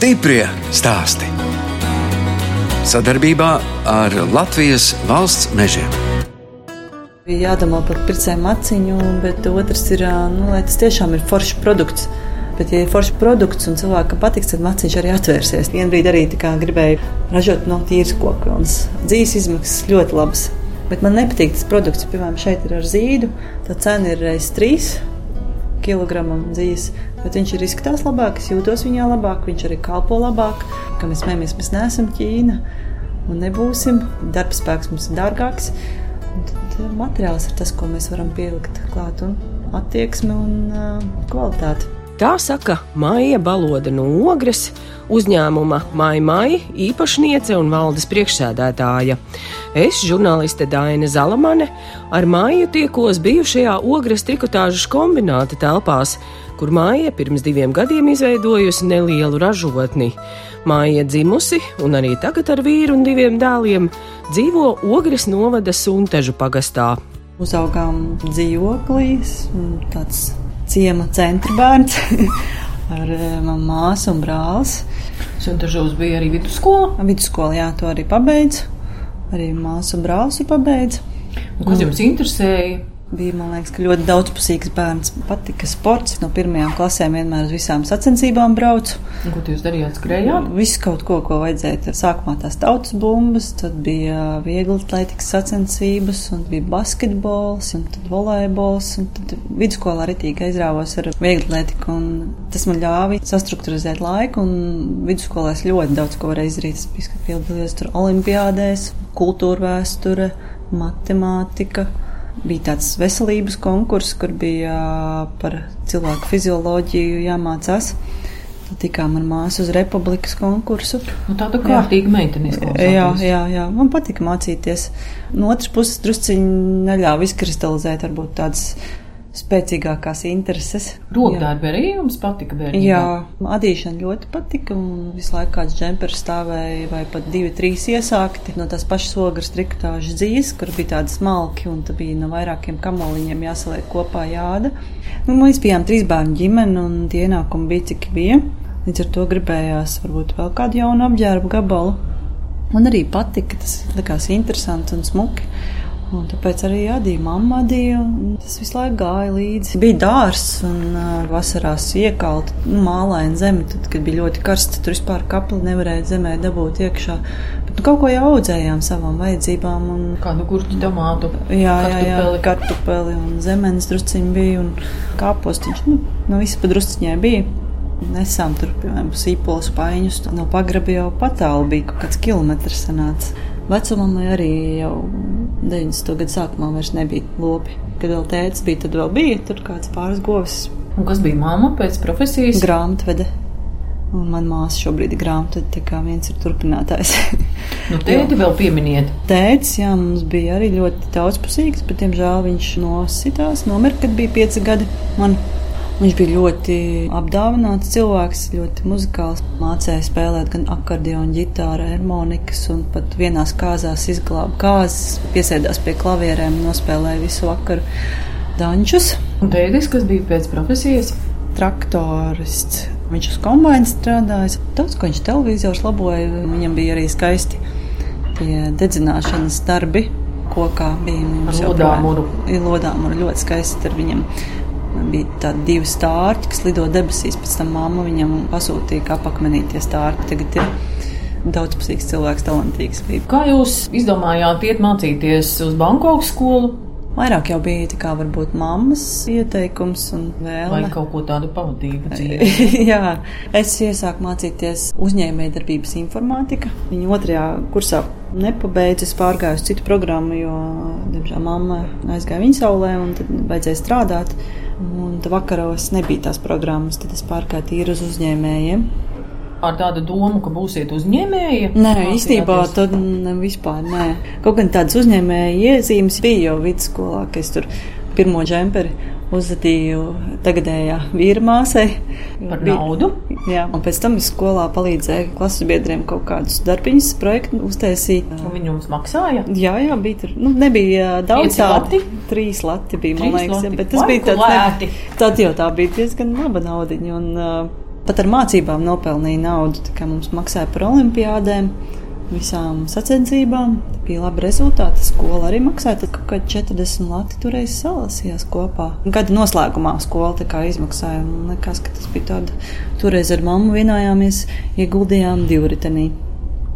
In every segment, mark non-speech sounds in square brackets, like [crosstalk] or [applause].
Stiprie stāsti. Sadarbībā ar Latvijas valsts mežiem. Bija jādomā par pircēju maciņu, bet otrs ir, nu, lai tas tiešām ir foršs produkts. Bet, ja ir foršs produkts un cilvēkam patiks, tad maciņš arī atvērsies. Vienu brīdi arī gribēju ražot no tīras un dzīves izmaksas ļoti labas. Bet man nepatīk tas produkts. Piemēram, šeit ir ar zīdu. Tā cena ir reizes trīs kilogramam dzīves, bet viņš ir izskatās labāk, es jūtos viņā labāk, viņš arī kalpo labāk. Kā mēs smējamies, mēs neesam Ķīna un nebūsim. Darba spēks mums ir dārgāks. Eh, materiāls ir tas, ko mēs varam pielikt klāt, un attieksme un uh, kvalitāte. Tā saka Maija Baloda no Ogres, uzņēmuma Maija Maija īpašniece un valdes priekšsēdētāja. Es, žurnāliste Daina Zalamane, ar Maiju tiekos bijušajā Ogres trikotāžas kombināta telpās, kur Maija pirms diviem gadiem izveidojusi nelielu ražotni. Māja dzimusi un arī tagad ar vīru un diviem dēliem dzīvo Ogres novada Suntežu pagastā. Uzaugām dzīvoklīs, tāds ciema centra bērns [laughs] ar eh, manu māsu un brālis. Suntažos bija arī vidusskola? Vidusskola, jā, to arī pabeidzu. Arī māsu un brālis ir pabeidz. Un kas jums interesēja? Bija, man liekas, ļoti daudzpusīgs bērns. Patika sports. No pirmajām klasēm vienmēr uz visām sacensībām braucu. Ko jūs darījāt? Skrējāt? Visu kaut ko, ko vajadzēja. Sākumā tās tautas bumbas, tad bija viegli atletikas sacensības, un bija basketbols, un tad volejbols. Un tad vidusskolā arī tīk aizrāvos ar viegli atletiku. Tas man ļāva sastruktūrizēt laiku, un vidusskolā es ļoti daudz ko varēju izdarīt. Es biju piedalījies tur olimpiādēs, kultūra vēsture, matemātika bija tāds veselības konkurss, kur bija par cilvēku fizioloģiju jāmācās. Tikām ar māsu uz republikas konkursu. Nu, tāda kārtīga meitene. Jā, jā, jā, man patika mācīties. No otras puses, drusciņi neļāva izkristalizēt varbūt tādas spēcīgākās intereses. Rokdarbi arī jums patika bērnībā? Jā, adīšana ļoti patika un visu laiku kāds džempers stāvēja vai pat divi, trīs iesākti no tās pašas ogras trikotāžas dzīves, kur bija tādi smalki un tad bija no vairākiem kamoliņiem jāsaliek kopā jāda. Nu, mēs bijām trīs bērnu ģimene un tie ienākumi bija cik bija. Līdz ar to gribējās varbūt vēl kādu jaunu apģērbu gabalu. Man arī patika, tas likās interesanti un smuki. Un tāpēc arī jādīja mamma adīja, un tas visu laiku gāja līdzi. Bija dārzs un uh, vasarās iekalta nu, mālaina zeme, tad, kad bija ļoti karsts, tur vispār kapli nevarēja zemē dabūt iekšā. Bet nu, kaut ko jau audzējām savām vajadzībām. Un, Kādu gurķu tomātu? Jā, jā, jā, kartupeli un zemenes drusciņi bija un kāpostiņš, nu, no visa pa drusciņai bija. Nesām tur, piemēram, sīpolus paiņus, no pagrabi jau patālu bija kaut kāds kilometrs sanāca. Vecumam arī jau 90. gadu sākumā vairs nebija lopi. Kad vēl tēvs bija, tad vēl bija tur kāds pāris govis. Un kas bija mamma pēc profesijas? Grāmatvede. Un manā māsā šobrīd ir grāmatā, tā kā viens ir turpinātājs. [laughs] nu, tēti vēl pieminiet. Tētis, jā, mums bija arī ļoti daudzpusīgs, bet, diemžēl, viņš nositās, nomira, kad bija pieci gadi. Man Viņš bija ļoti apdāvināts cilvēks, ļoti muzikāls. Mācīja spēlēt gan akordionu, ģitāru, harmonikas, un pat vienās kāzās izglāba kāzas, piesēdās pie klavierēm un nospēlēja visu vakaru dančus. Un tētis, kas bija pēc profesijas? Traktorists. Viņš uz kombinācijas strādāja. Daudz ko viņš televīzijos laboja. Viņam bija arī skaisti tie dedzināšanas darbi. Kokā bija mums jau tādā veidā. Lodām ļoti skaisti ar viņiem bija tādi divi stārķi, kas lido debesīs. Pēc tam mamma viņam pasūtīja, kā pakmenīties stārķi. Tagad ir daudzpusīgs cilvēks, talantīgs. Bija. Kā jūs izdomājāt iet mācīties uz Bankokas skolu? Vairāk jau bija tā kā varbūt mammas ieteikums un vēlme. Vai kaut ko tādu pavadību [laughs] Jā, es iesāku mācīties uzņēmējdarbības informātika. Viņa otrajā kursā nepabeidzu, es pārgāju uz citu programmu, jo, diemžēl, mamma aizgāja viņa saulē un tad vajadzēja strādāt. Un vakaros nebija tās programmas, tad es pārgāju tīri uz uzņēmējiem. Ar tādu domu, ka būsiet uzņēmēji? Nē, īstenībā tad ne, vispār nē. Kaut gan tādas uzņēmēja iezīmes bija jau vidusskolā, ka es tur pirmo džemperi uzvedīju tagadējā vīra māsai. Par naudu? Jā, un pēc tam es skolā palīdzēju klases biedriem kaut kādus darbiņus, projektu uztaisīt. Un viņi jums maksāja? Jā, jā, bija tur. Nu, nebija daudz tādu. Trīs lati bija, man liekas, jā, bet tas Vai bija tāds, ne, tad jau tā bija diezgan laba naudiņa. Un, uh, Pat ar mācībām nopelnīja naudu, tā kā mums maksāja par olimpiādēm visām sacensībām. Bija labi rezultāti. Skola arī maksāja. Kaut kādi 40 lati toreiz salasījās kopā. Gada noslēgumā skola izmaksāja. Man liekas, ka tas bija tāds. Toreiz ar mammu vienojāmies, ieguldījām divritenī.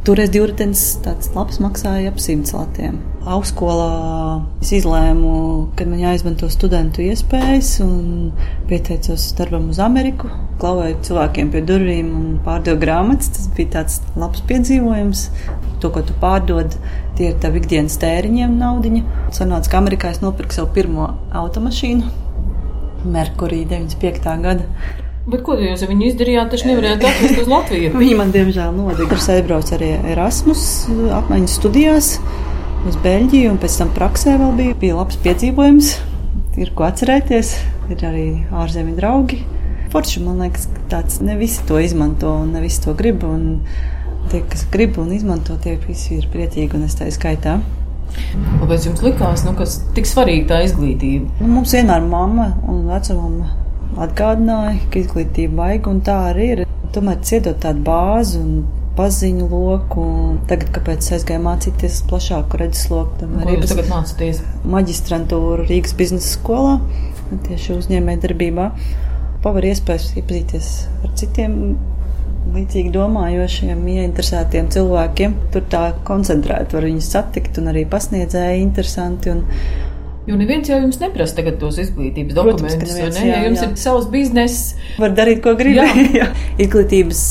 Toreiz divritenis tāds labs maksāja ap 100 latiem. Augstskolā es izlēmu, ka man jāizmanto studentu iespējas un pieteicos darbam uz Ameriku. Klauvēju cilvēkiem pie durvīm un pārdevu grāmatas. Tas bija tāds labs piedzīvojums. To, ko tu pārdod, tie ir tavi ikdienas tēriņiem naudiņa. Sanāca, ka Amerikā es nopirku savu pirmo automašīnu. Merkurī 95. gada. Bet ko jūs ar viņu izdarījāt? Taču nevarējāt atrast uz Latviju. [laughs] Viņa man, diemžēl, nodeva. Es aizbraucu arī Erasmus apmaiņas studijās uz Beļģiju, un pēc tam praksē vēl bija, bija labs piedzīvojums. Ir ko atcerēties, ir arī ārzemju draugi. Forši, man liekas, tāds ne visi to izmanto un ne visi to grib. Un tie, kas grib un izmanto, tie visi ir priecīgi un es tā skaitā. Kāpēc jums likās, nu, ka tik svarīga tā izglītība? Nu, mums vienmēr mamma un vecumā atgādināja, ka izglītība vajag, un tā arī ir. Tomēr ciedot tādu bāzi un paziņu loku. Tagad, kāpēc aizgāju mācīties plašāku redzesloku, tam arī tagad mācīties maģistrantūru Rīgas biznesa skolā, tieši uzņēmē darbībā. Pavar iespējas iepazīties ar citiem līdzīgi domājošiem, ieinteresētiem cilvēkiem. Tur tā koncentrēti var viņus satikt un arī pasniedzēji interesanti. Un, Jo neviens jau jums neprasa tagad tos izglītības dokumentus. Protams, neviens, ne? jā, ja jums jā. ir savs bizness. Var darīt, ko [laughs] jā. Izglītības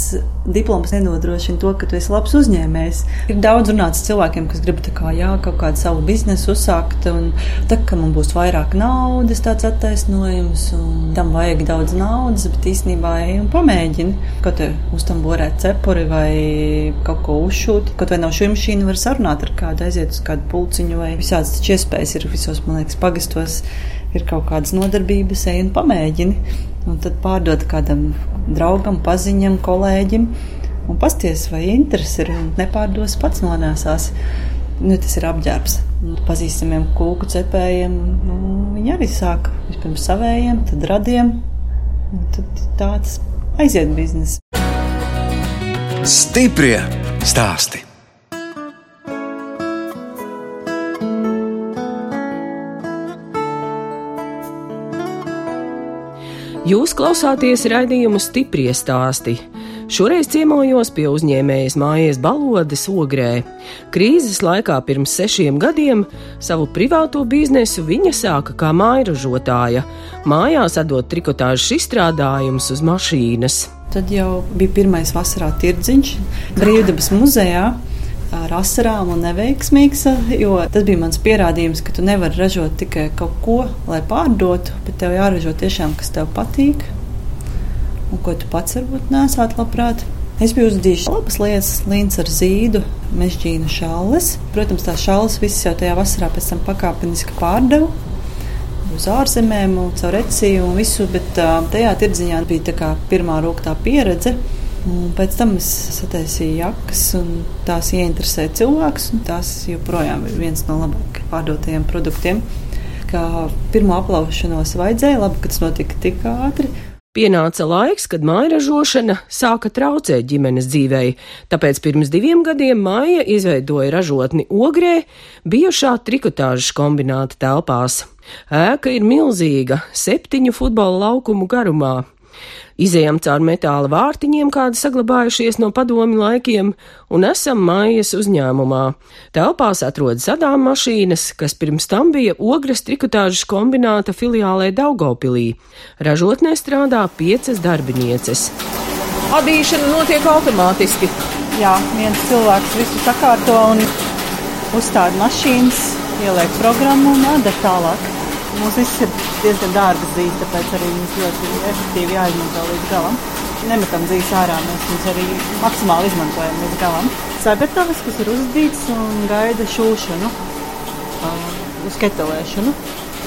diploms nenodrošina to, ka tu esi labs uzņēmējs. Ir daudz runāts cilvēkiem, kas grib kā, jā, kaut kādu savu biznesu uzsākt, un tā, ka man būs vairāk naudas, tāds attaisnojums, un tam vajag daudz naudas, bet īstenībā ej un pamēģini. Kaut te uz tam borēt cepuri vai kaut ko uzšūt. Kaut vai nav šī mašīna, var sarunāt ar kādu, aiziet uz kādu pulciņu vai visādas iespējas ir visos, man liekas, pagastos ir kaut kādas nodarbības, ej un pamēģini. Un tad pārdot kādam draugam, paziņam, kolēģim. Un pasties, vai interesi ir nepārdos pats nonāsās. Nu, tas ir apģērbs. Nu, pazīstamiem kūku cepējiem nu, viņi arī sāk vispirms savējiem, tad radiem. Tad tāds aiziet biznesa. Stiprie stāstī! Jūs klausāties raidījumu stipri stāstī. Šoreiz ciemojos pie uzņēmējas mājas balodes ogrē. Krīzes laikā pirms sešiem gadiem savu privāto biznesu viņa sāka kā mājražotāja, mājās atdot trikotāžas izstrādājumus uz mašīnas. Tad jau bija pirmais vasarā tirdziņš Brīvdabas muzejā ar asarām un neveiksmīgs, tas bija mans pierādījums, ka tu nevari ražot tikai kaut ko, lai pārdotu, bet tev jāražo tiešām, kas tev patīk un ko tu pats varbūt nesāt labprāt. Es biju uzdījis labas lietas, līnijas ar zīdu, mežģīnu šāles. Protams, tās šāles visas jau tajā vasarā pēc tam pakāpeniski pārdevu uz ārzemēm, caur reciju un visu, bet tajā tirdziņā bija pirmā rūktā pieredze. Un pēc tam es sataisīju jakas, un tās ieinteresēja cilvēkus. Tās joprojām ir viens no labāk pārdotajiem produktiem. Kā pirmo aplaušanos vajadzēja, labi, ka tas notika tik ātri. Pienāca laiks, kad māja ražošana sāka traucēt ģimenes dzīvei, tāpēc pirms diviem gadiem māja izveidoja ražotni Ogrē, bijušā trikotāžas kombināta telpās. Ēka ir milzīga, septiņu futbola laukumu garumā, Izejam caur metāla vārtiņiem, kādi saglabājušies no padomi laikiem, un esam mājas uzņēmumā. Telpās atrodas sadām mašīnas, kas pirms tam bija ogres trikotāžas kombināta filiālē Daugopilī. Ražotnē strādā piecas darbinieces. Adīšana notiek automātiski. Jā, viens cilvēks visu sakārto un uzstāda mašīnas, ieliek programmu un ada tālāk. Mums viss ir diezgan dārgas zīves, tāpēc arī viņas ļoti efektīvi jāizmanto līdz galam. Nemetam zīves ārā, mēs viņus arī maksimāli izmantojam līdz galam. Sagatavas, kas ir uzdīts un gaida šūšanu, uh, uz ketelēšanu.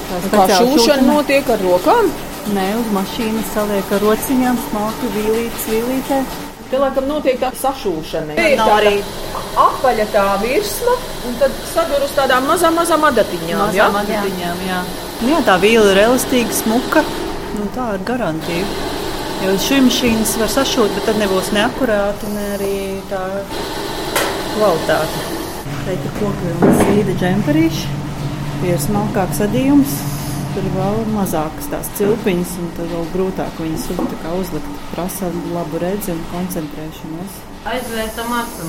Tā šūšana, šūšana notiek ar rokām? Nē, uz mašīnas saliek ar rociņām, smalki vīlītes, vīlītē. Te laikam notiek tā sašūšana. Tā ir tā arī apaļa tā virsma, un tad sadur uz tādām mazām, mazām adatiņām. Mazām ja? adatiņām, jā. jā. Nu jā, tā vīla ir elastīga, smuka. Nu, tā ir garantīva. Jo šī mašīnas var sašūt, bet tad nebūs neakurāta, ne arī tā kvalitāte. Šeit ir koku un sīda džemperīši. Tie ir smalkāks sadījums. Tur vēl mazākas tās cilpiņas, un tad vēl grūtāk viņas uzlikt. Prasa labu redzi un koncentrēšanos. Aizvērtam acu.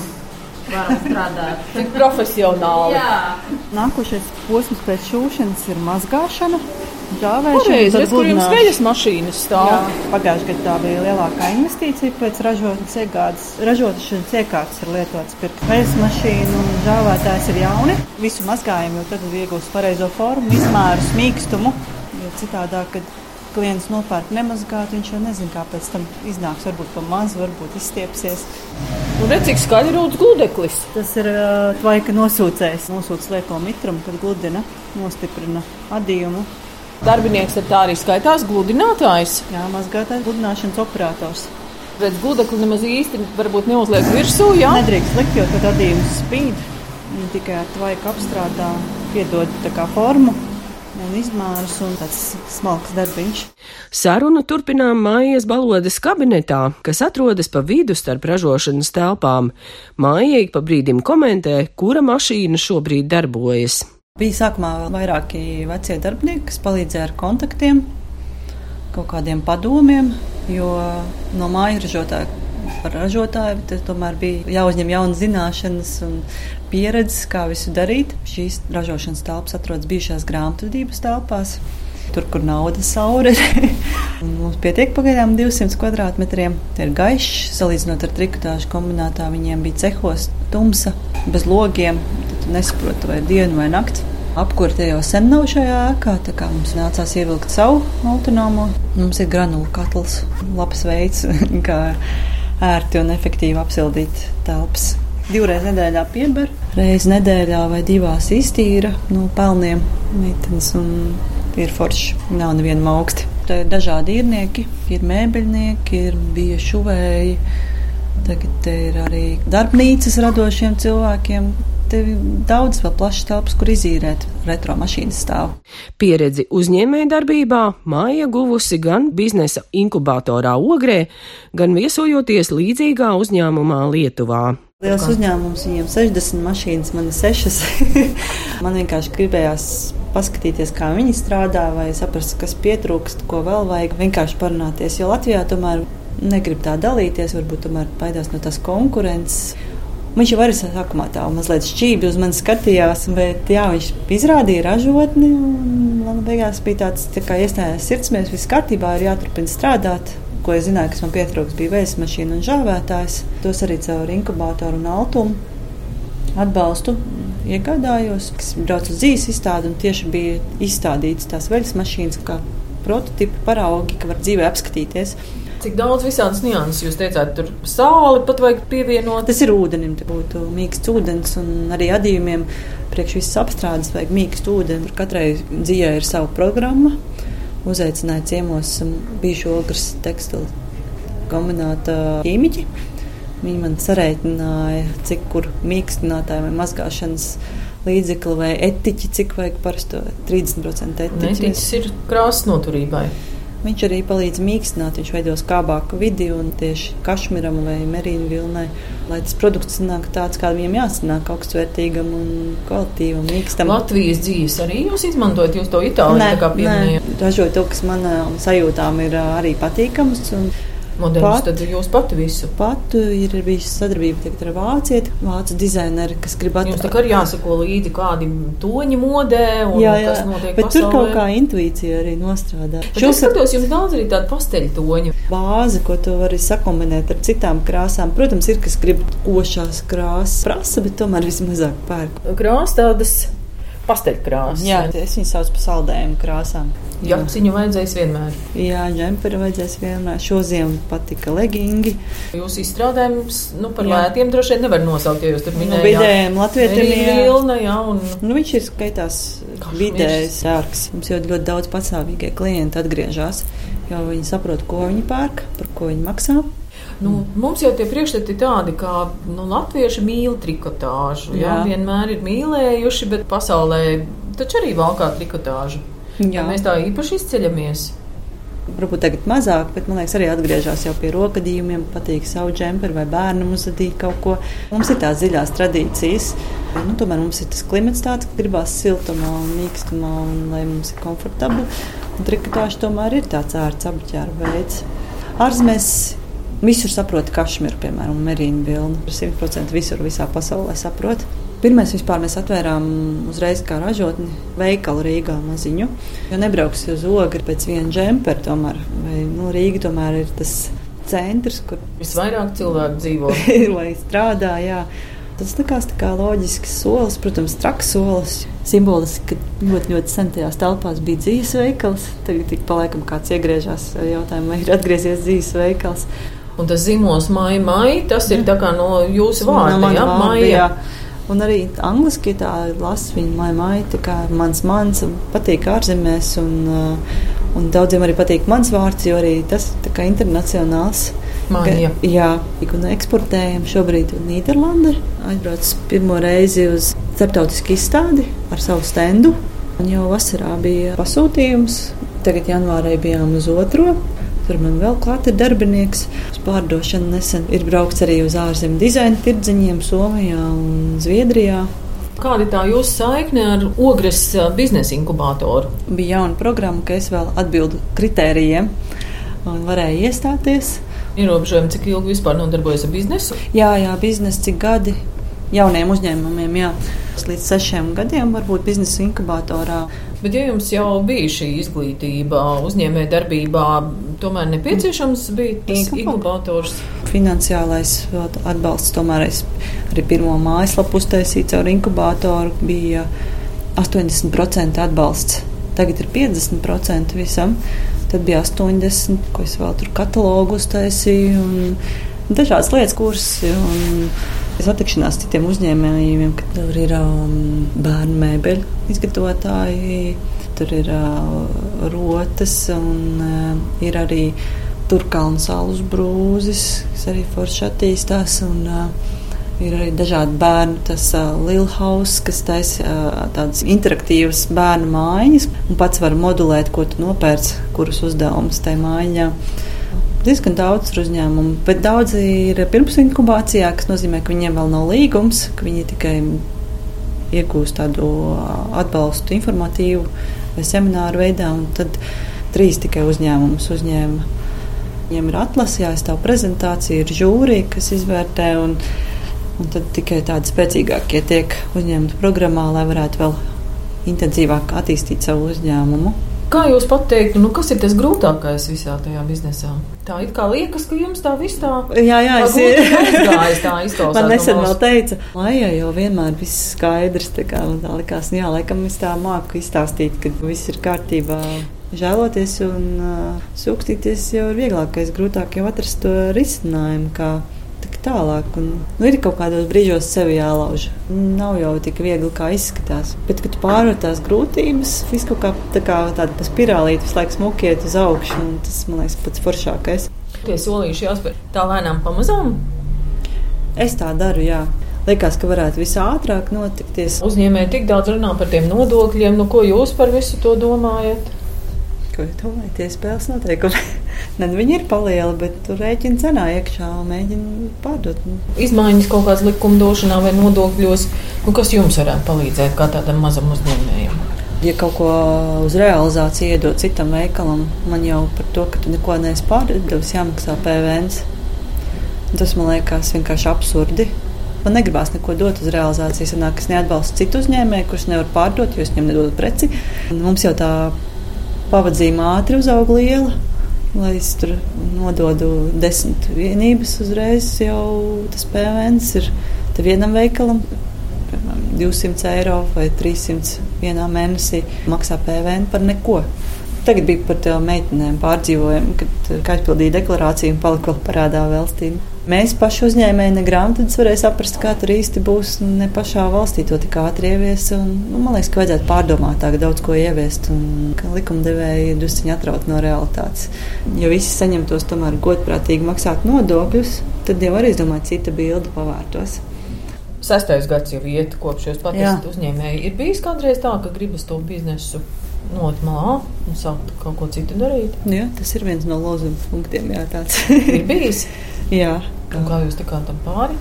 Varam strādāt. Tik profesionāli. Jā. Nākošais posms pēc šūšanas ir mazgāšana. Pareizi, redz, kur jums veļas mašīnas stāv. Pagājušajā gadā tā bija lielākā investīcija pēc ražotnes iegādes. Ražošanas iekārtas ir lietotas pirkt veļas mašīnu un žāvētājs ir jauni. Visu mazgājumu, jo tad iegūst pareizo formu, izmēru, mīkstumu. Jo citādāk, kad klients nopērk nemazgāt, viņš jau nezina, kā pēc tam iznāks. Varbūt pa maz, varbūt izstiepsies. Un redz, cik skaļi rūtas gludeklis. Tas ir tvaika nosūcējs. Nosūc lieko mitrumu, kad gludina, nostiprina adījumu. Darbinieks ar tā arī skaitās gludinātājs. Jā, mazgātājs, gludināšanas operators. Redz, gludekli nemaz īsti varbūt neuzliek virsū, jā? Nedrīkst likt, jo tad adījums spīd. Viņi tikai ar tvaiku apstrādā piedod tā kā formu un izmērus un tāds smalks darbiņš. Sarunu turpinām mājas balodas kabinetā, kas atrodas pa vidu starp ražošanas telpām. Māja ik pa brīdim komentē, kura mašīna šobrīd darbojas. Bija sākumā vairāki vecie darbinieki, kas palīdzēja ar kontaktiem, kaut kādiem padomiem, jo no māju ražotāja par ražotāju, tomēr bija jāuzņem jaunas zināšanas un pieredzes, kā visu darīt. Šīs ražošanas telpas atrodas bijušās grāmatvedības telpās. Tur, kur nauda saure ir. [laughs] mums pietiek pagaidām 200 kvadrātmetriem. Tie ir gaiši, salīdzinot ar trikotāžu kombinātā. Viņiem bija cehos tumsa, bez logiem nesaprotu, vai diena vai naktis. Apkurte jau sen nav šajā ēkā, tā kā mums nācās ievilkt savu autonomo. Mums ir granulu katls, labs veids, [laughs] kā ērti un efektīvi apsildīt telpas. Divreiz nedēļā pieber, reizi nedēļā vai divās iztīra no pelniem meitenes un ir forši. Nav neviena augsti. Te ir dažādi īrnieki, ir mēbeļnieki, ir bija šuvēji. Tagad ir arī darbnīcas radošiem cilvēkiem, te daudz vēl plašas telpas, kur izīrēt retro mašīnas stāvu. Pieredzi uzņēmēja darbībā māja guvusi gan biznesa inkubatorā Ogrē, gan viesojoties līdzīgā uzņēmumā Lietuvā. Liels uzņēmums, viņiem 60 mašīnas, man ir 6. [laughs] man vienkārši gribējās paskatīties, kā viņi strādā, vai saprast, kas pietrūkst, ko vēl vajag. Vienkārši parunāties, jo Latvijā tomēr negrib tā dalīties, varbūt tomēr baidās no tās konkurences. Viņš jau arī sākumā tā mazliet šķīvi uz mani skatījās, bet jā, viņš izrādīja ražotni. Man beigās bija tāds tā kā iestājās sirdsmēs, viss kārtībā, ir jāturpina strādāt. Ko es zināju, kas man pietrūks, bija vējas mašīna un žāvētājs. Tos arī caur inkubatoru un altumu atbalstu iegādājos, kas brauc uz dzīves izstādi un tieši bija izstādītas tās veļas mašīnas kā prototipi, paraugi, ka var dzīvē apskatīties. Cik daudz visādas nianses jūs teicāt, tur sāli pat vajag pievienot? Tas ir ūdenim, te būtu mīksts ūdens un arī adījumiem. Priekš visas apstrādes vajag mīkstu ūdeni. Katrai dzīvē ir sava programma. Uzaicināja ciemos bijušo ogres tekstilu kombināta ķīmiķi. Viņi man sareitināja, cik kur mīkstinātāji vai mazgāšanas līdzekli vai etiķi, cik vajag parasto 30% etiķi. Etiķis ir krāsas noturībai. Viņš arī palīdz mīkstināt, viņš veido skābāku vidi un tieši kašmiram vai merīnu vilnai, lai tas produkts nāk tāds, kā viņam jāsanāk, augstsvērtīgam un kvalitīvam, mīkstam. Latvijas dzīves arī jūs izmantojat, jūs to itāļu tā kā pieminējāt? Ražoju to, kas manām sajūtām ir arī patīkams. Un, Modelis, tad jūs pati visu? Pat ir bijusi sadarbība ar vācieti, vācu dizaineru, kas grib atrast. Jums tā kā arī jāsako līdzi kādi toņi modē un jā, jā, kas notiek bet pasaulē. tur kaut kā intuīcija arī nostrādā. Šo skatos, jums daudz arī tādu pasteļu toņu. Bāzi, ko tu vari sakombinēt ar citām krāsām. Protams, ir, kas grib košās krāsas prasa, bet tomēr vismazāk pērk. Krāsas tādas pasteļkrāsas. Jā, es viņu saucu par saldējumu krāsām. Jā, viņu vajadzēs vienmēr. Jā, džemperi vajadzēs vienmēr. Šo ziemu patika legingi. Jūs izstrādājums nu, par jā. lētiem droši vien nevar nosaukt, jo jūs tur minējāt. Nu, vidējiem latvietiem ir vilna, jā. Un... Nu, viņš ir skaitās vidējs dārgs. Mums jau ļoti daudz patsāvīgie klienti atgriežas, jo viņi saprot, ko viņi pērk, par ko viņi maksā. Nu, mums jau tie priekšstati tādi, ka nu, latvieši mīl trikotāžu. Jā. Jā, vienmēr ir mīlējuši, bet pasaulē taču arī valkā trikotāžu. Mēs tā īpaši izceļamies. Varbūt tagad mazāk, bet man liekas, arī atgriežas pie rokadījumiem, patīk savu džemperi vai bērnam uzadīt kaut ko. Mums ir tās dziļās tradīcijas. Nu, tomēr mums ir tas klimats tāds, ka gribās siltumā un mīkstumā, un lai mums ir komfortabli. Un trikotāža tomēr ir tāds ērts apģērba veids. Ārzemēs visur saprot kašmiru, piemēram, merīnu vilnu. 100% visur visā pasaulē saprot. Pirmais vispār mēs atvērām uzreiz kā ražotni veikalu Rīgā maziņu. Jo nebrauks uz ogri pēc viena džempera tomēr. Vai, nu, Rīga tomēr ir tas centrs, kur [laughs] visvairāk cilvēku dzīvo. [laughs] lai strādā, jā. Tas likās tā kā loģisks solis, protams, traks solis. Simboliski, ka ļoti, ļoti sen tajās telpās bija dzīves veikals. Tagad tik paliekam kāds iegriežās jautājumu, vai ir atgriezies dzīves veikals. Un tas zīmols maija, maija, tas ir tā kā no jūsu vārda, no jā, maija. Jā. Un arī angliski tā lasa viņa maija, tā kā mans mans, patīk ārzemēs. Un, uh, un daudziem arī patīk mans vārds, jo arī tas ir internacionāls. Māja. Ka, jā, un eksportējam šobrīd Nīderlandi. Aizbrauc pirmo reizi uz starptautisku izstādi ar savu stendu. Un jau vasarā bija pasūtījums, tagad janvārī bijām uz otro. Tur man vēl klāt ir darbinieks. Uz pārdošanu nesen ir braukts arī uz ārzemju dizaina tirdziņiem Somijā un Zviedrijā. Kāda ir tā jūsu saikne ar ogres biznesa inkubatoru? Bija jauna programma, ka es vēl atbildu kritērijiem un varēju iestāties. Ierobežojumi, cik ilgi vispār nodarbojas ar biznesu? Jā, jā, biznesa cik gadi jauniem uzņēmumiem, jā. Līdz sešiem gadiem varbūt biznesa inkubatorā. Bet, ja jums jau bija šī izglītība uzņēmēja darbībā, tomēr nepieciešams bija tas inkubators? Finansiālais atbalsts tomēr es arī pirmo mājaslapu uztaisīju caur inkubatoru bija 80% atbalsts. Tagad ir 50% visam. Tad bija 80%, ko es vēl tur katalogu uztaisīju un dažādas lietas kursi. Un, Satikšanās citiem uzņēmējiem, ka tur ir um, bērnu mēbeļu izgatavotāji, tur ir uh, rotas un uh, ir arī turkalnu saules brūzis, kas arī forši attīstās. Un, uh, Ir arī dažādi bērnu, tas uh, Lilhaus, kas taisa uh, tādas interaktīvas bērnu mājiņas, un pats var modulēt, ko tu nopērci, kurus uzdevumus tajā mājiņā diezgan daudz uzņēmumu, bet daudzi ir pirms inkubācijā, kas nozīmē, ka viņiem vēl nav līgums, ka viņi tikai iegūst tādu atbalstu informatīvu vai semināru veidā, un tad trīs tikai uzņēmumus uzņēma. Viņiem ir atlase, jāizstāv prezentācija, ir žūrija, kas izvērtē, un, un tad tikai tādi spēcīgākie tiek uzņemti programmā, lai varētu vēl intensīvāk attīstīt savu uzņēmumu. Kā jūs pat teiktu, nu, kas ir tas grūtākais visā tajā biznesā? Tā it kā liekas, ka jums tā viss tā jā, jā, es aizgājis, tā [laughs] izklausās. Man nesen vēl teica, lai jau vienmēr viss skaidrs, tā kā man tā likās, jā, laikam es tā māku izstāstīt, ka viss ir kārtībā. Žēloties un uh, sūkstīties jau ir vieglākais, grūtāk jau atrast to risinājumu, tālāk. Un, nu, ir kaut kādos brīžos sevi jālauž. Nav jau tik viegli, kā izskatās. Bet, kad pārvar tās grūtības, viss kaut kā, tā kā tāda spirālīte visu laiku smukiet uz augšu. Tas, man liekas, pats foršākais. Tie solīši jāspēr tā lēnām pamazām. Es tā daru, jā. Liekas, ka varētu visātrāk notikties. Uzņēmēji tik daudz runā par tiem nodokļiem, nu ko jūs par visu to domājat? Ko jūs domājat, tie spēles noteikumi? Ne, viņi ir palieli, bet tur rēķina cenā iekšā un mēģina pārdot. Izmaiņas kaut kādas likumdošanā vai nodokļos, nu, kas jums varētu palīdzēt kā tādam mazam uzņēmējam? Ja kaut ko uz realizāciju iedod citam veikalam, man jau par to, ka tu neko neesi pārdevis, jāmaksā PVN. Tas man liekas vienkārši absurdi. Man negribās neko dot uz realizāciju. Sanāk, es neatbalstu citu uzņēmēju, kurš nevar pārdot, jo es viņam nedodu preci. Mums jau tā pavadzīma ātri uzauga liela. Lai es tur nododu desmit vienības uzreiz, jau tas PVN ir vienam veikalam. 200 eiro vai 300 vienā mēnesī maksā PVN par neko. Tagad bija par tām meitenēm pārdzīvojumu, kad aizpildīja deklarāciju un palika vēl parādā valstīm. Mēs paši uzņēmēji ne grāmatas varēja saprast, kā tur īsti būs. Ne pašā valstī to tik ātri ievies. Un, nu, man liekas, ka vajadzētu pārdomātāk daudz ko ieviest. Un ka likumdevēji ir drusciņi atrauti no realitātes. Ja visi saņemtos tomēr godprātīgi maksāt nodokļus, tad jau arī, es domāju, cita bilde pavērtos. Sestais gads jau iet, kopš jūs pat esat uzņēmēji. Ir bijis kādreiz tā, ka gribas to biznesu nolikt malā un sākt kaut ko citu darīt. Jā, tas ir viens no lozuma punktiem. Jā, tāds ir bijis. [laughs] jā, un kā jūs tikāt tam pāri?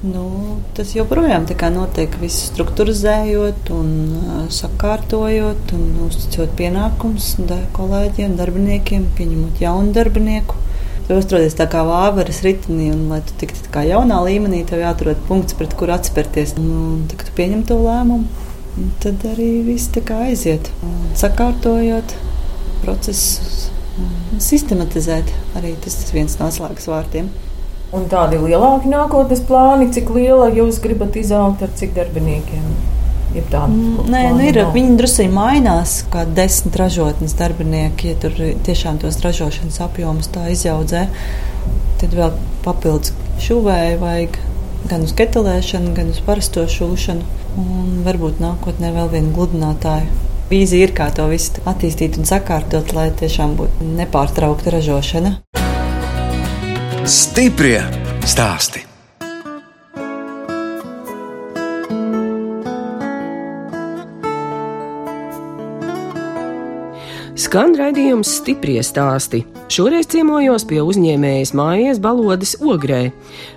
Nu, tas joprojām notiek, visu struktūrizējot, un uh, sakārtojot, un uzticot pienākumus kolēģiem, darbiniekiem, pieņemot jaunu darbinieku. Tu uztraucies tā kā vāveres ritinī, un, lai tu tiktu tā kā jaunā līmenī, tev jāatrod punkts, pret kuru atspērties. Un, un tad, tu pieņem to lēmumu, tad arī viss tā kā aiziet. Sakārtojot procesus, sistematizēt, arī tas ir viens no atslēgas vārtiem. Un tādi lielāki nākotnes plāni, cik liela jūs gribat izaugt ar cik darbiniekiem? Ir tāda Nē, nu ir, viņi druskuļi mainās, kā desmit ražotnes darbinieki. Ja tur tiešām tos ražošanas apjomus tā izaudzē, tad vēl papildus šuvēju vajag gan uz ketelēšanu, gan uz parasto šūšanu. Un varbūt nākotnē vēl vienu gludinātāju. Vīzija ir, kā to visu attīstīt un sakārtot, lai tiešām būtu nepārtraukta ražošana. Stiprie stāsti. Skan raidījums stipri stāsti. Šoreiz ciemojos pie uzņēmējas mājas balodas ogrē.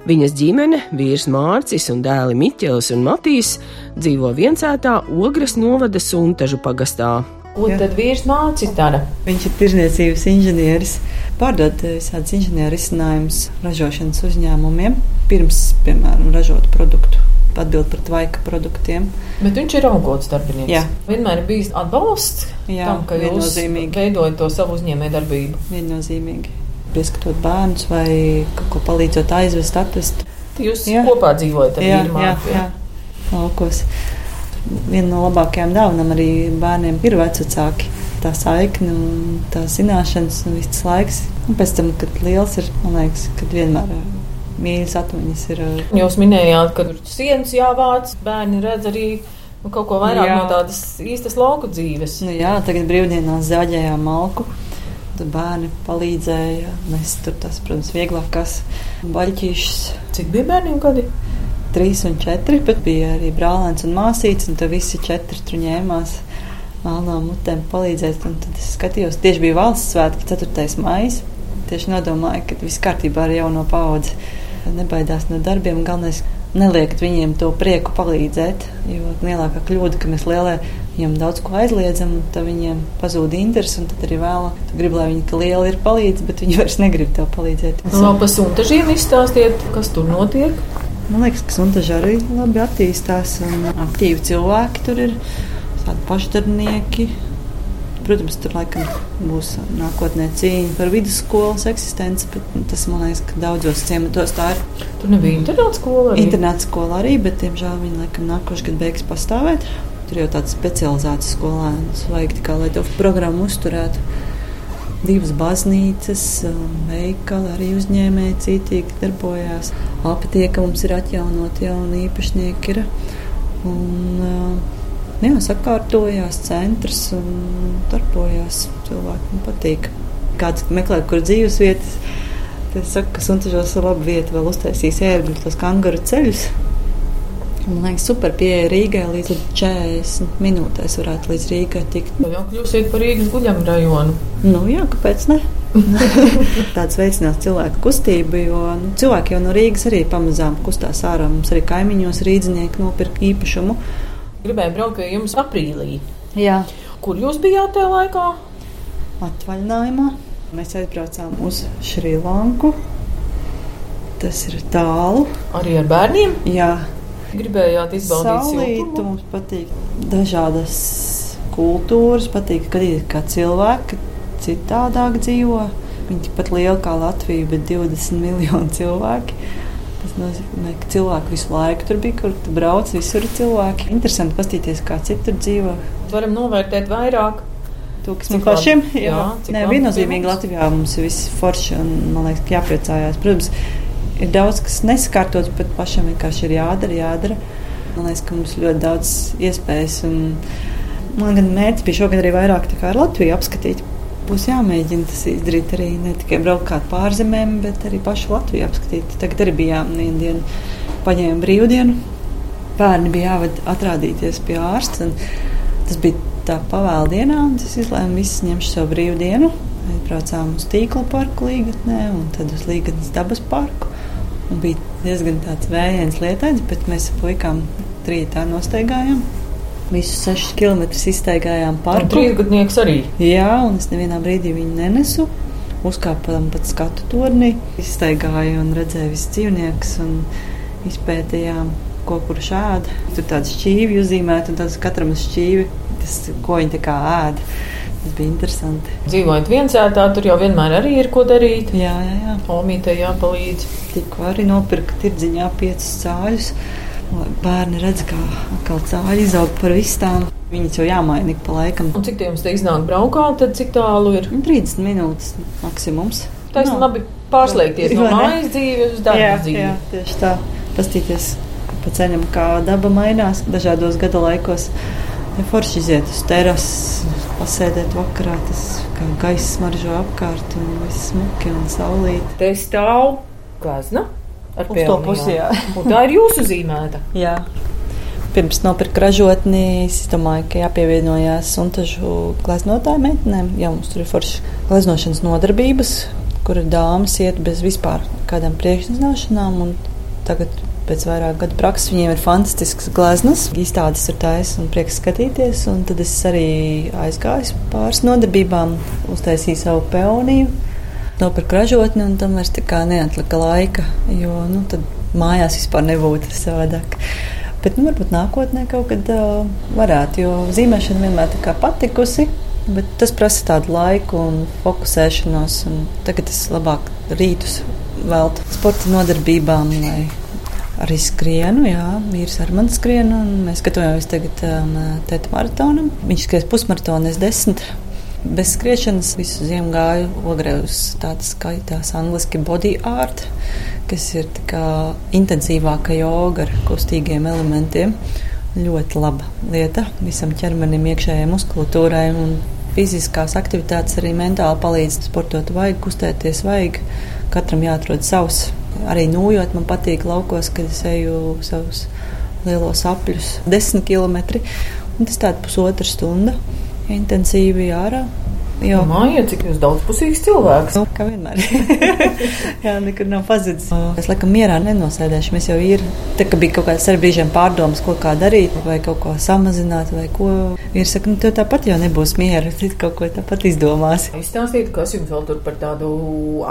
Viņas ģimene, vīrs Mārcis un dēli Miķels un Matīs dzīvo viensētā ogres novada suntažu pagastā. Ko Jā. tad vīrs Mārcis dara? Viņš ir tirzniecības inženieris pārdod visādus inženieru risinājumus ražošanas uzņēmumiem, pirms, piemēram, ražot produktu. Atbild par tvaika produktiem. Bet viņš ir augots darbinieks. Jā. Vienmēr ir bijis atbalsts Jā, tam, ka jūs veidojat to savu uzņēmējdarbību. Viennozīmīgi. Pieskatot bērnus vai kaut ko palīdzot aizvest, atvest. Jūs jā. kopā dzīvojat ar vīru māju. Jā, jā. Laukos. Viena no labākajām dāvanām arī bērniem ir vecāki tā saikne tā zināšanas un viss laiks. Un pēc tam, kad liels ir, man liekas, kad vienmēr uh, mīļas atmiņas ir. Jūs minējāt, ka tur sienas jāvāc, bērni redz arī nu, kaut ko vairāk jā. no tādas īstas lauku dzīves. Nu, jā, tagad brīvdienās zaļajām malku. Tad bērni palīdzēja. Mēs tur tas, protams, vieglākās baļķīšas. Cik bija bērniem gadi? Trīs un četri, bet bija arī brālēns un māsīts, un tad visi četri tur ņēmās melnām mutēm palīdzēt. Tad es skatījos, tieši bija valsts svētki, 4. maija. Tieši nodomāju, ka viss kārtībā ar jauno paudzi. Nebaidās no darbiem. Galvenais neliekat viņiem to prieku palīdzēt. Jo lielākā kļūda, ka mēs lielie viņiem daudz ko aizliedzam, tad viņiem pazūd interesi. Tad arī vēlāk tu gribi, lai viņi liela ir palīdzība, bet viņi [laughs] vairs negrib tev palīdzēt. No pa suntažiem izstāstiet, kas tur notiek. Man liekas, ka suntaži arī labi attīstās un aktīvi cilvēki tur ir tādi pašdarbnieki. Protams, tur laikam būs nākotnē cīņa par vidusskolas eksistenci, bet nu, tas man liekas, ka daudzos ciematos tā ir. Tur nebija internāta skola. Internāta skola arī, bet, diemžēl, viņi laikam nākošais gads beigs pastāvēt. Tur jau tāds specializēts skolēns vajag tikai, lai to programmu uzturētu. Divas baznīcas, veikali arī uzņēmēji cītīgi darbojās. Aptieka mums ir atjaunot jauni īpašnieki. Ir. Un, uh, jā, sakārtojās centrs un darbojās. Cilvēkiem patīk. Kāds meklē, kur dzīves vietas. Es saku, ka Suntažos ir laba vieta, vēl uztaisīs ērgļu tos kangaru ceļus. Man liekas, super pieeja Rīgai līdz 40 minūtēs varētu līdz Rīgai tikt. Nu, jau kļūsiet par Rīgas guļamu rajonu. Nu jā, kāpēc ne? [laughs] Tāds veicinās cilvēku kustību, jo nu, cilvēki jau no Rīgas arī pamazām kustās ārā. Mums arī kaimiņos rīdzinieki nopirka īpašumu. Gribēju braukt pie jums aprīlī. Jā. Kur jūs bijāt tajā laikā? Atvaļinājumā. Mēs aizbraucām uz Šrilanku. Tas ir tālu. Arī ar bērniem? Jā. Gribējāt izbaudīt saulītu. Mums patīk dažādas kultūras, patīk, kad ir kā cilvēki citādāk dzīvo. Viņi tikpat lieli kā Latvija, bet 20 miljoni cilvēki. Tas nozīmē, ka cilvēki visu laiku tur bija, kur tu brauc, visur ir cilvēki. Interesanti paskatīties, kā citi tur dzīvo. Varam novērtēt vairāk. To, kas mums pašiem ir. Jā, Nē, viennozīmīgi Latvijā mums ir viss forši un man liekas, ka jāpriecājās. Protams, ir daudz kas nesakārtots, bet pašam vienkārši ir jādara, jādara. Man liekas, ka mums ļoti daudz iespējas. Un, man gan mērķis bija šogad arī vairāk ar Latviju apskatīt būs jāmēģina tas izdarīt arī ne tikai braukt kā pārzemēm, bet arī pašu Latviju apskatīt. Tagad arī bijām vienu dienu, paņēmām brīvdienu. Bērni bija jāved atrādīties pie ārsta. Tas bija tā pavēldienā, un es izlēmu visus ņemšu savu brīvdienu. Braucām uz tīkla parku līgatnē un tad uz līgatnes dabas parku. Un bija diezgan tāds vējains lietains, bet mēs ar puikām trījā nostaigājām. Visus sešus kilometrus iztaigājām parku. Trīsgadnieks arī. Jā, un es nevienā brīdī viņu nenesu. Uzkāpām pat skatu torni, iztaigāju un redzēju visus dzīvniekus un izpētījām, ko kurš ēda. Tur tāds šķīvi uzzīmēti un tas katram šķīvi, tas, ko viņi tā kā ēda. Tas bija interesanti. Dzīvojot viensētā, tur jau vienmēr arī ir ko darīt. Jā, jā, jā. Omītē jāpalīdz. Tikko arī nopirka tirdziņā piecus cāļus. Bērni redz, kā atkal cāļi izaug par vistām. Viņas jau jāmaina ik pa laikam. Un cik tie jums te iznāk braukāt, tad cik tālu ir? 30 minūtes maksimums. Taisnība, Nav. labi pārslēgties no mājas dzīves uz darba dzīvi. jā, tieši tā. Pastīties pa ceļam, kā daba mainās dažādos gada laikos. Ja forši iziet uz terases, pasēdēt vakarā, tas kā gaisa smaržo apkārt un viss smuki un saulīt. Te stāv glezna ar to pusi, jā. Un tā ir jūsu zīmēta. Jā. Pirms nopirkt ražotni, es domāju, ka jāpievienojās suntažu gleznotāju meitenēm. Jā, mums tur ir forši gleznošanas nodarbības, kur dāmas iet bez vispār kādām priekšzināšanām. un Tagad pēc vairāk gadu prakses viņiem ir fantastisks gleznas. Izstādes ir taisas un prieks skatīties. Un tad es arī aizgāju pāris nodarbībām, uztaisīju savu peoniju, nopirku ražotni un tam vairs neatlika laika, jo nu, tad mājās vispār nebūtu savādāk. Bet nu, varbūt nākotnē kaut kad uh, varētu, jo zīmēšana vienmēr kā patikusi. Bet tas prasa tādu laiku un fokusēšanos. Un tagad es labāk rītus veltu sporta nodarbībām, lai arī skrienu. Jā, vīrs ar mani skrienu, un mēs gatavojamies tagad um, tēta maratonam. Viņš skries pusmaratonu, es desmit. Bez skriešanas visu ziemu gāju ogrē uz tādas skaitās angliski body art, kas ir tā kā intensīvāka joga ar kustīgiem elementiem. Ļoti laba lieta visam ķermenim, iekšējai muskulatūrai un fiziskās aktivitātes arī mentāli palīdz sportot. Vajag kustēties, vajag katram jāatrod savs. Arī nūjot man patīk laukos, kad es eju savus lielos apļus, desmit kilometri. Un tas tāds pusotra stunda intensīvi ārā. Jo, Māja, cik jūs daudzpusīgs cilvēks. Nu, kā vienmēr. [laughs] Jā, nekur nav pazudis. Es laikam mierā nenosēdēšu. Mēs jau ir. Tā kā bija kaut kāds ar brīžiem pārdomas, ko kā darīt, vai kaut ko samazināt, vai ko. Ir saka, nu, tev tāpat jau nebūs miera. [laughs] Tu kaut ko tāpat izdomāsi. Izstāstiet, kas jums vēl tur par tādu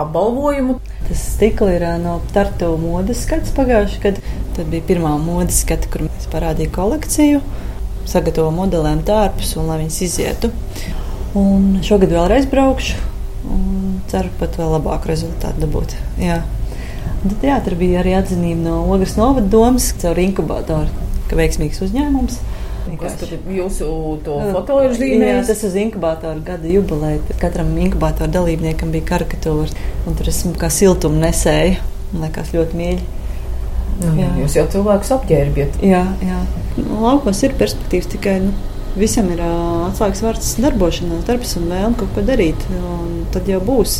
apbalvojumu. Tas stikli ir no Tartu modes skats pagājuši gadu. Tad bija pirmā modes skata, kur mēs parādījām kolekciju, sagatavo modelēm tārpus un lai viņas izietu. Un šogad vēlreiz braukšu un ceru pat vēl labāku rezultātu dabūt. Jā. Un Tad, jā, tur bija arī atzinība no Ogres novada domas caur inkubatoru, ka veiksmīgs uzņēmums. Kas Vienkārši. tur jūsu to foto ir Jā, tas uz inkubātora gada jubileja. Katram inkubātora dalībniekam bija karikatūra, un tur esmu kā siltuma nesēja. Man liekas, ļoti mīļi. Nu, Jā. jūs jau cilvēkus apģērbiet. Jā, jā. Nu, Laukos ir perspektīvas tikai. Nu, Visam ir atslēgas vārds darbošanās, darbs un vēlme kaut ko darīt. Un tad jau būs.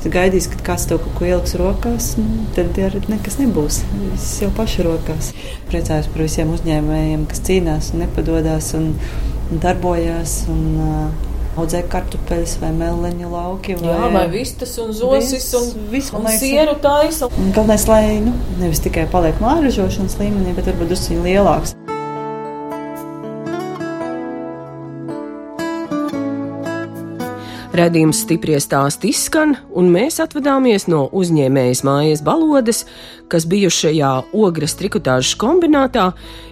Tad gaidīs, kad kāds tev kaut ko ieliks rokās, nu, tad arī nekas nebūs. Viss jau pašu rokās. Priecājos par visiem uzņēmējiem, kas cīnās un nepadodas un, darbojas. Un, uh, Audzē kartupeļus vai meleņu lauki. Vai, Jā, vai vistas un zosis Viss, un, viss, un liekas, sieru taisa. Galvenais, lai nu, nevis tikai paliek mājražošanas līmenī, bet varbūt drusku lielāks. Redījums stipri stāsti izskan, un mēs atvadāmies no uzņēmējas mājas balodes, kas bijušajā ogres trikotāžas kombinātā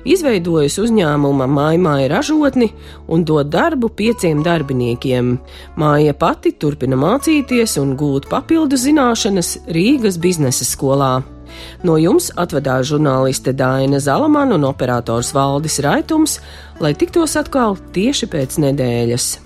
izveidojusi uzņēmuma mājmāja ražotni un dod darbu pieciem darbiniekiem. Māja pati turpina mācīties un gūt papildu zināšanas Rīgas biznesa skolā. No jums atvadās žurnāliste Dāna Zalamana un operators Valdis Raitums, lai tiktos atkal tieši pēc nedēļas.